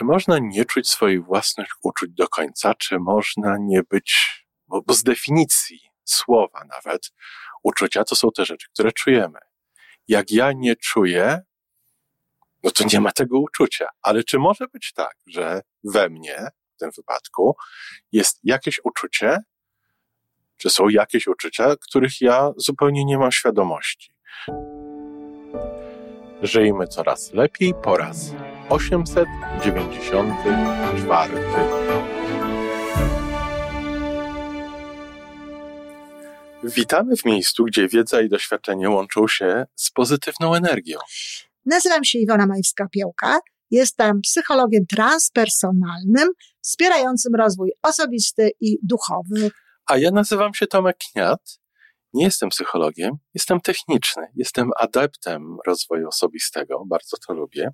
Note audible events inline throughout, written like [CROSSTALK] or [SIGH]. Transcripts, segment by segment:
Czy można nie czuć swoich własnych uczuć do końca? Czy można nie być, bo, bo z definicji słowa nawet, uczucia to są te rzeczy, które czujemy. Jak ja nie czuję, no to nie ma tego uczucia. Ale czy może być tak, że we mnie, w tym wypadku, jest jakieś uczucie, czy są jakieś uczucia, których ja zupełnie nie mam świadomości? Żyjmy coraz lepiej po raz 894. Witamy w miejscu, gdzie wiedza i doświadczenie łączą się z pozytywną energią. Nazywam się Iwona Majwska-Piołka. Jestem psychologiem transpersonalnym, wspierającym rozwój osobisty i duchowy. A ja nazywam się Tomek Kniat. Nie jestem psychologiem, jestem techniczny, jestem adeptem rozwoju osobistego, bardzo to lubię.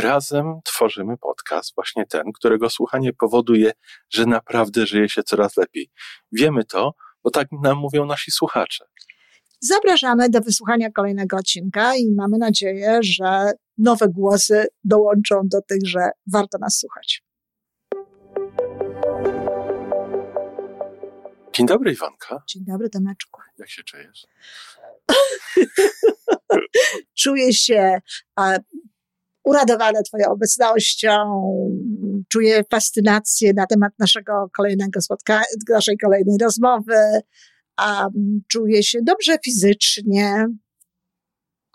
Razem tworzymy podcast, właśnie ten, którego słuchanie powoduje, że naprawdę żyje się coraz lepiej. Wiemy to, bo tak nam mówią nasi słuchacze. Zapraszamy do wysłuchania kolejnego odcinka i mamy nadzieję, że nowe głosy dołączą do tych, że warto nas słuchać. Dzień dobry, Iwanka. Dzień dobry, Tomeczku. Jak się czujesz? [LAUGHS] Czuję się uradowana Twoją obecnością, czuję fascynację na temat naszego kolejnego spotkania, naszej kolejnej rozmowy, a czuję się dobrze fizycznie.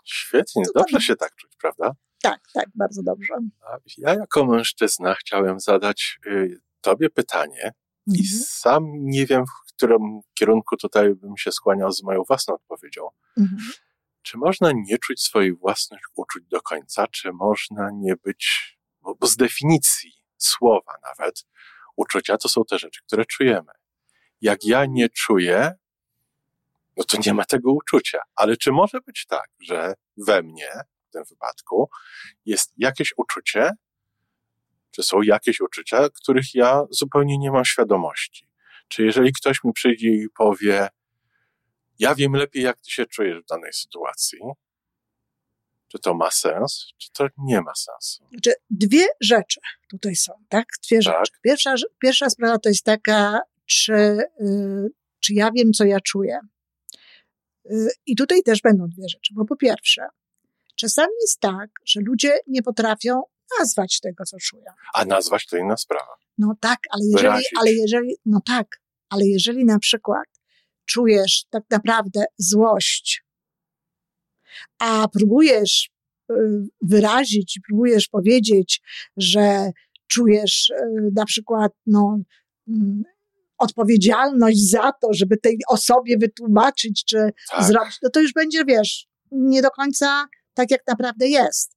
Świetnie, to dobrze się tak czuć, prawda? Tak, tak, bardzo dobrze. Ja jako mężczyzna chciałem zadać y, Tobie pytanie mhm. i sam nie wiem, w którym kierunku tutaj bym się skłaniał z moją własną odpowiedzią. Mhm. Czy można nie czuć swoich własnych uczuć do końca? Czy można nie być, bo, bo z definicji słowa nawet, uczucia to są te rzeczy, które czujemy. Jak ja nie czuję, no to nie ma tego uczucia. Ale czy może być tak, że we mnie, w tym wypadku, jest jakieś uczucie, czy są jakieś uczucia, których ja zupełnie nie mam świadomości? Czy jeżeli ktoś mi przyjdzie i powie, ja wiem lepiej, jak ty się czujesz w danej sytuacji, czy to ma sens, czy to nie ma sensu? Znaczy, dwie rzeczy tutaj są, tak? Dwie tak. rzeczy. Pierwsza, pierwsza sprawa to jest taka, czy, yy, czy ja wiem, co ja czuję. Yy, I tutaj też będą dwie rzeczy, bo po pierwsze, czasami jest tak, że ludzie nie potrafią nazwać tego, co czują. A nazwać to inna sprawa. No tak, ale jeżeli, ale jeżeli, no tak, ale jeżeli na przykład czujesz tak naprawdę złość, a próbujesz y, wyrazić, próbujesz powiedzieć, że czujesz y, na przykład no, mm, odpowiedzialność za to, żeby tej osobie wytłumaczyć, czy tak. zrobić, no to już będzie, wiesz, nie do końca tak, jak naprawdę jest.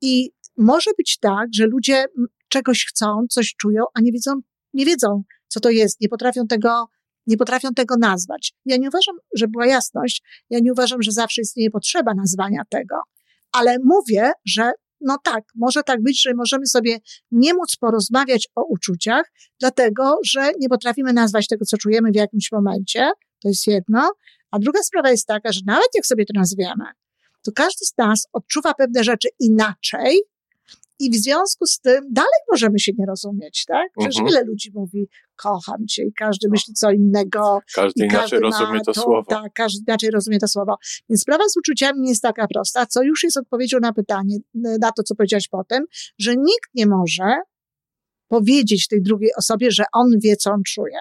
I może być tak, że ludzie czegoś chcą, coś czują, a nie wiedzą, nie wiedzą, co to jest, nie potrafią tego nie potrafią tego nazwać. Ja nie uważam, że była jasność, ja nie uważam, że zawsze istnieje potrzeba nazwania tego, ale mówię, że no tak, może tak być, że możemy sobie nie móc porozmawiać o uczuciach, dlatego, że nie potrafimy nazwać tego, co czujemy w jakimś momencie. To jest jedno. A druga sprawa jest taka, że nawet jak sobie to nazwiemy, to każdy z nas odczuwa pewne rzeczy inaczej i w związku z tym dalej możemy się nie rozumieć, tak? Przecież mhm. ile ludzi mówi, kocham cię i każdy myśli co innego. Każdy inaczej każdy rozumie to, to, słowo. Tak, każdy inaczej rozumie to słowo. Więc sprawa z uczuciami nie jest taka prosta, co już jest odpowiedzią na pytanie, na to, co powiedziałaś potem, że nikt nie może powiedzieć tej drugiej osobie, że on wie, co on czuje.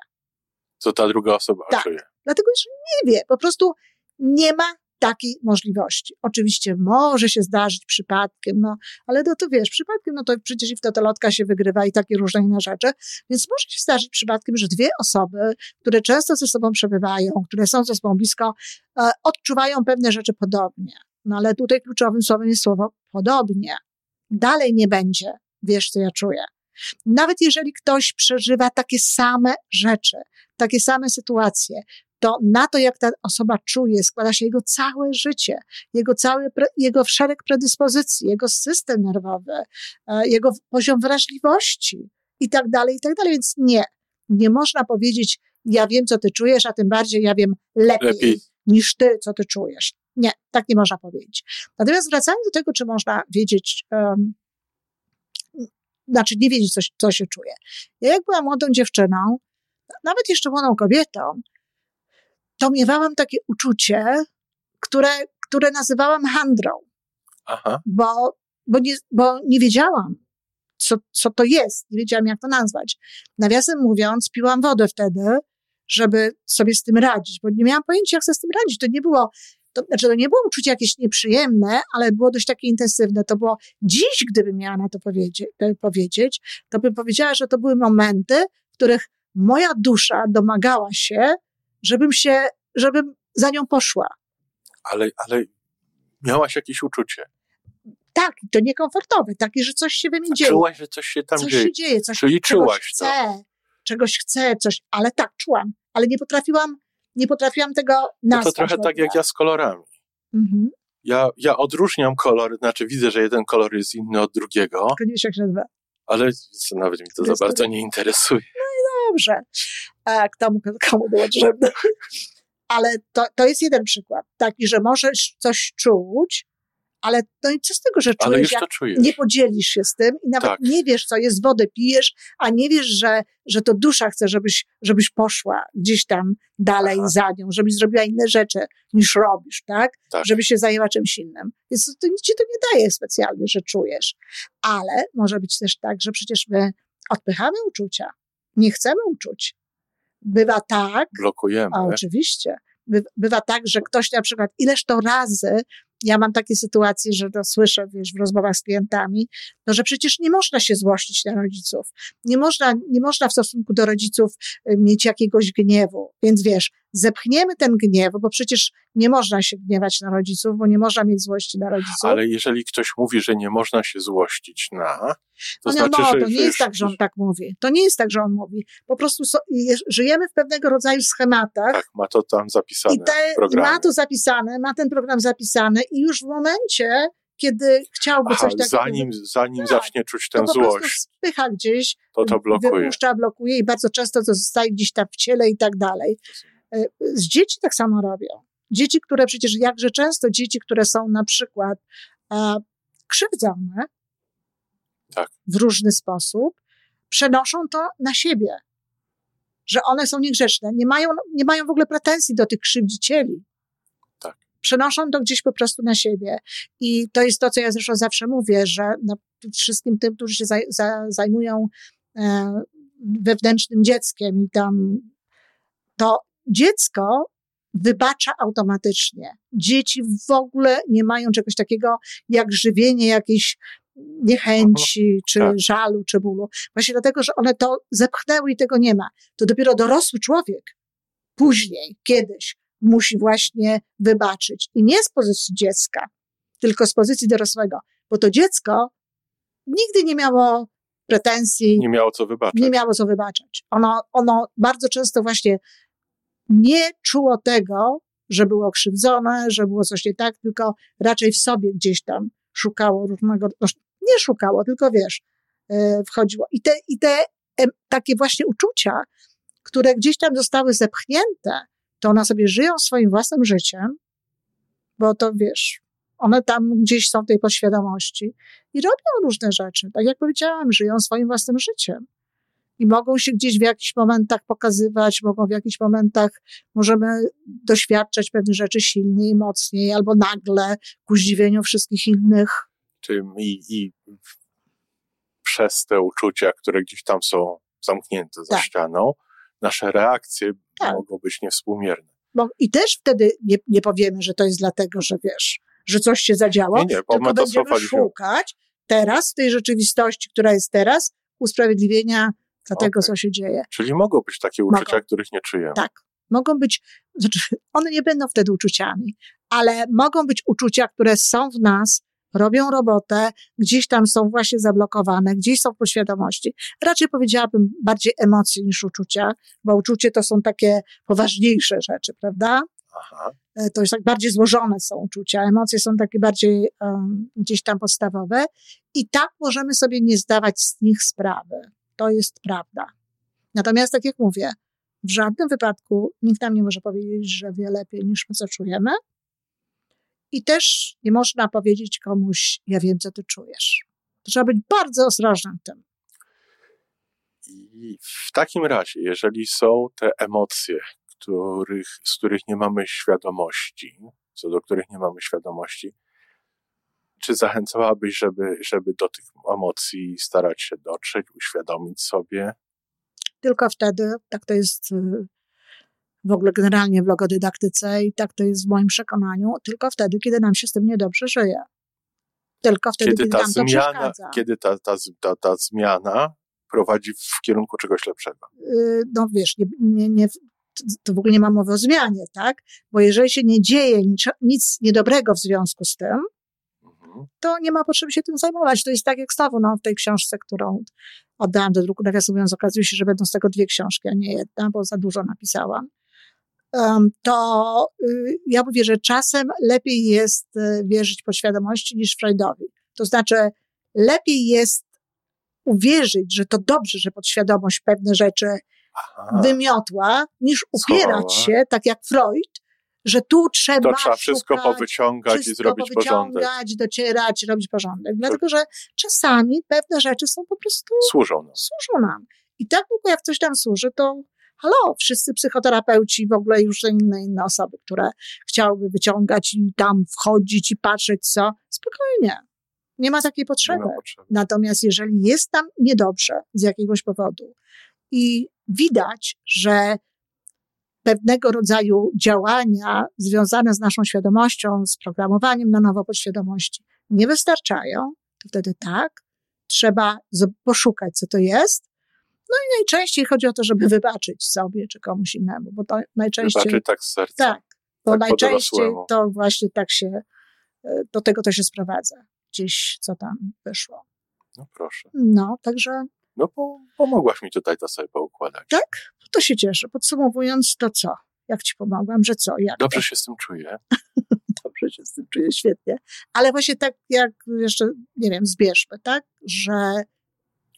Co ta druga osoba tak, czuje. Dlatego, że nie wie. Po prostu nie ma takiej możliwości. Oczywiście może się zdarzyć przypadkiem, no, ale no to wiesz, przypadkiem, no to przecież i w totolotka się wygrywa i takie różne inne rzeczy, więc może się zdarzyć przypadkiem, że dwie osoby, które często ze sobą przebywają, które są ze sobą blisko, e, odczuwają pewne rzeczy podobnie. No ale tutaj kluczowym słowem jest słowo podobnie. Dalej nie będzie, wiesz co ja czuję. Nawet jeżeli ktoś przeżywa takie same rzeczy, takie same sytuacje, to na to, jak ta osoba czuje, składa się jego całe życie, jego cały, jego szereg predyspozycji, jego system nerwowy, e, jego poziom wrażliwości i tak dalej, i tak dalej. Więc nie, nie można powiedzieć, ja wiem, co ty czujesz, a tym bardziej ja wiem lepiej, lepiej. niż ty, co ty czujesz. Nie, tak nie można powiedzieć. Natomiast wracając do tego, czy można wiedzieć, um, znaczy nie wiedzieć, co, co się czuje. Ja jak byłam młodą dziewczyną, nawet jeszcze młodą kobietą, to miewałam takie uczucie, które, które nazywałam handrą. Aha. Bo, bo, nie, bo nie wiedziałam, co, co to jest. Nie wiedziałam, jak to nazwać. Nawiasem mówiąc, piłam wodę wtedy, żeby sobie z tym radzić, bo nie miałam pojęcia, jak sobie z tym radzić. To nie było, to, znaczy to nie było uczucie jakieś nieprzyjemne, ale było dość takie intensywne. To było dziś, gdybym miała na to powiedzieć, powiedzieć, to bym powiedziała, że to były momenty, w których moja dusza domagała się, żebym się, żebym za nią poszła. Ale, ale miałaś jakieś uczucie. Tak, to niekomfortowe, takie, że coś się we mnie dzieje. Czułaś, że coś się tam coś dzieje. Się dzieje coś, Czyli czułaś chcę, to. Czegoś chcę, coś, ale tak, czułam, ale nie potrafiłam, nie potrafiłam tego nazwać. No to trochę tak jak ja z kolorami. Mhm. Ja, ja odróżniam kolory, znaczy widzę, że jeden kolor jest inny od drugiego. Tylko nie się nazywa. Ale nawet mi to, to za bardzo nie interesuje. Dobrze. A komu, komu było potrzebne. Ale to, to jest jeden przykład, taki, że możesz coś czuć, ale no i co z tego, że czujesz, jak czujesz. nie podzielisz się z tym i nawet tak. nie wiesz, co jest, wodę pijesz, a nie wiesz, że, że to dusza chce, żebyś, żebyś poszła gdzieś tam dalej Aha. za nią, żebyś zrobiła inne rzeczy niż robisz, tak? tak? Żeby się zajęła czymś innym. Więc to nic ci to nie daje specjalnie, że czujesz. Ale może być też tak, że przecież my odpychamy uczucia. Nie chcemy uczuć. Bywa tak. Blokujemy. A, oczywiście. Bywa tak, że ktoś na przykład ileż to razy ja mam takie sytuacje, że to słyszę, wiesz, w rozmowach z klientami, no, że przecież nie można się złościć na rodziców. Nie można, nie można w stosunku do rodziców y, mieć jakiegoś gniewu. Więc wiesz, zepchniemy ten gniew, bo przecież nie można się gniewać na rodziców, bo nie można mieć złości na rodziców. Ale jeżeli ktoś mówi, że nie można się złościć na, to no, znaczy, no, że... to nie jest tak, że on tak mówi. To nie jest tak, że on mówi. Po prostu so, żyjemy w pewnego rodzaju schematach. Tak, ma to tam zapisane I, te, ma to zapisane, ma ten program zapisany i już w momencie, kiedy chciałby Aha, coś takiego... Zanim, zanim tak, zacznie czuć tę to złość. spycha gdzieś, to to blokuje. wypuszcza, blokuje i bardzo często to zostaje gdzieś tam w ciele i tak dalej. E, z dzieci tak samo robią. Dzieci, które przecież jakże często dzieci, które są na przykład e, krzywdzone tak. w różny sposób, przenoszą to na siebie. Że one są niegrzeczne. Nie mają, nie mają w ogóle pretensji do tych krzywdzicieli. Tak. Przenoszą to gdzieś po prostu na siebie. I to jest to, co ja zresztą zawsze mówię, że wszystkim tym, którzy się zajmują e, wewnętrznym dzieckiem i tam to dziecko wybacza automatycznie. Dzieci w ogóle nie mają czegoś takiego jak żywienie jakiejś niechęci, czy tak. żalu, czy bólu. Właśnie dlatego, że one to zepchnęły i tego nie ma. To dopiero dorosły człowiek później, kiedyś musi właśnie wybaczyć. I nie z pozycji dziecka, tylko z pozycji dorosłego. Bo to dziecko nigdy nie miało pretensji. Nie miało co wybaczać. Nie miało co wybaczać. Ono, ono bardzo często właśnie nie czuło tego, że było krzywdzone, że było coś nie tak, tylko raczej w sobie gdzieś tam szukało różnego, no, nie szukało, tylko wiesz, e, wchodziło. I te, i te takie właśnie uczucia, które gdzieś tam zostały zepchnięte, to one sobie żyją swoim własnym życiem, bo to wiesz, one tam gdzieś są w tej podświadomości i robią różne rzeczy. Tak jak powiedziałam, żyją swoim własnym życiem i mogą się gdzieś w jakichś momentach pokazywać, mogą w jakichś momentach, możemy doświadczać pewnych rzeczy silniej, mocniej, albo nagle ku zdziwieniu wszystkich innych. Czyli i, i przez te uczucia, które gdzieś tam są zamknięte za tak. ścianą, nasze reakcje tak. mogą być niewspółmierne. Bo, I też wtedy nie, nie powiemy, że to jest dlatego, że wiesz, że coś się zadziało, nie, nie, tylko będziemy szukać teraz w tej rzeczywistości, która jest teraz, usprawiedliwienia dla okay. tego, co się dzieje. Czyli mogą być takie uczucia, mogą. których nie czujemy. Tak. Mogą być, znaczy, one nie będą wtedy uczuciami, ale mogą być uczucia, które są w nas, robią robotę, gdzieś tam są właśnie zablokowane, gdzieś są w poświadomości. Raczej powiedziałabym bardziej emocje niż uczucia, bo uczucie to są takie poważniejsze rzeczy, prawda? Aha. E, to jest tak bardziej złożone są uczucia, emocje są takie bardziej um, gdzieś tam podstawowe i tak możemy sobie nie zdawać z nich sprawy. To jest prawda. Natomiast, tak jak mówię, w żadnym wypadku nikt nam nie może powiedzieć, że wie lepiej niż my co czujemy. I też nie można powiedzieć komuś, ja wiem, co ty czujesz. Trzeba być bardzo ostrożnym w tym. I w takim razie, jeżeli są te emocje, których, z których nie mamy świadomości, co do których nie mamy świadomości, czy zachęcałabyś, żeby, żeby do tych emocji starać się dotrzeć, uświadomić sobie? Tylko wtedy, tak to jest y, w ogóle generalnie w logodydaktyce i tak to jest w moim przekonaniu, tylko wtedy, kiedy nam się z tym niedobrze żyje. Tylko wtedy, kiedy, kiedy ta nam to zmiana, przeszkadza. Kiedy ta, ta, ta, ta zmiana prowadzi w kierunku czegoś lepszego. Y, no wiesz, nie, nie, nie, to w ogóle nie ma mowy o zmianie, tak? Bo jeżeli się nie dzieje nic, nic niedobrego w związku z tym. To nie ma potrzeby się tym zajmować. To jest tak jak znowu no, w tej książce, którą oddałam do druku, nawiasem mówiąc, okazuje się, że będą z tego dwie książki, a nie jedna, bo za dużo napisałam. To y, ja mówię, że czasem lepiej jest y, wierzyć podświadomości niż Freudowi. To znaczy, lepiej jest uwierzyć, że to dobrze, że podświadomość pewne rzeczy Aha. wymiotła, niż upierać się, tak jak Freud, że tu trzeba. To trzeba wszystko szukać, powyciągać wszystko i zrobić porządek. docierać, robić porządek. Dlatego, że czasami pewne rzeczy są po prostu. Służą nam. Służą nam. I tak długo jak coś nam służy, to halo, wszyscy psychoterapeuci, w ogóle już inne, inne osoby, które chciałyby wyciągać i tam wchodzić i patrzeć co, spokojnie. Nie ma takiej potrzeby. Ma potrzeby. Natomiast jeżeli jest tam niedobrze z jakiegoś powodu i widać, że pewnego rodzaju działania związane z naszą świadomością, z programowaniem na nowo podświadomości nie wystarczają, to wtedy tak, trzeba poszukać, co to jest. No i najczęściej chodzi o to, żeby wybaczyć sobie czy komuś innemu, bo to najczęściej. Wybaczyć tak z serca. Tak, bo tak najczęściej to właśnie tak się, e, do tego to się sprowadza. Gdzieś co tam wyszło. No proszę. No, także no bo pomogłaś mi tutaj to sobie poukładać. Tak? To się cieszę. Podsumowując, to co? Jak ci pomogłam, że co? Jak Dobrze to? się z tym czuję. [LAUGHS] Dobrze się z tym czuję, świetnie. Ale właśnie tak jak jeszcze, nie wiem, zbierzmy, tak? Że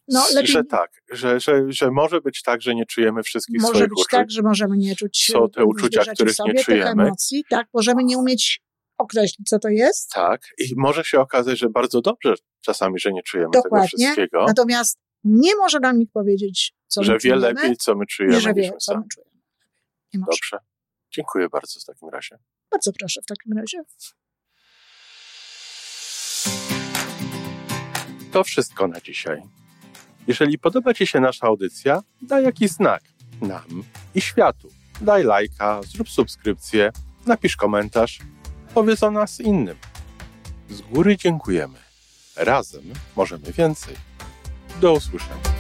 no, lepiej... Że tak, że, że, że może być tak, że nie czujemy wszystkich może swoich być uczuć. tak, że możemy nie czuć Są te uczucia, których sobie, nie czujemy. emocji, tak, możemy nie umieć określić, co to jest. Tak, i może się okazać, że bardzo dobrze czasami, że nie czujemy Dokładnie. tego wszystkiego. Natomiast nie może nam nikt powiedzieć, co że my czujemy. Że wie lepiej, co my czujemy, nie, że wie, co my czujemy. Nie Dobrze. Dziękuję bardzo w takim razie. Bardzo proszę w takim razie. To wszystko na dzisiaj. Jeżeli podoba Ci się nasza audycja, daj jakiś znak nam i światu. Daj lajka, zrób subskrypcję, napisz komentarz, powiedz o nas innym. Z góry dziękujemy. Razem możemy więcej. Do usłyszenia.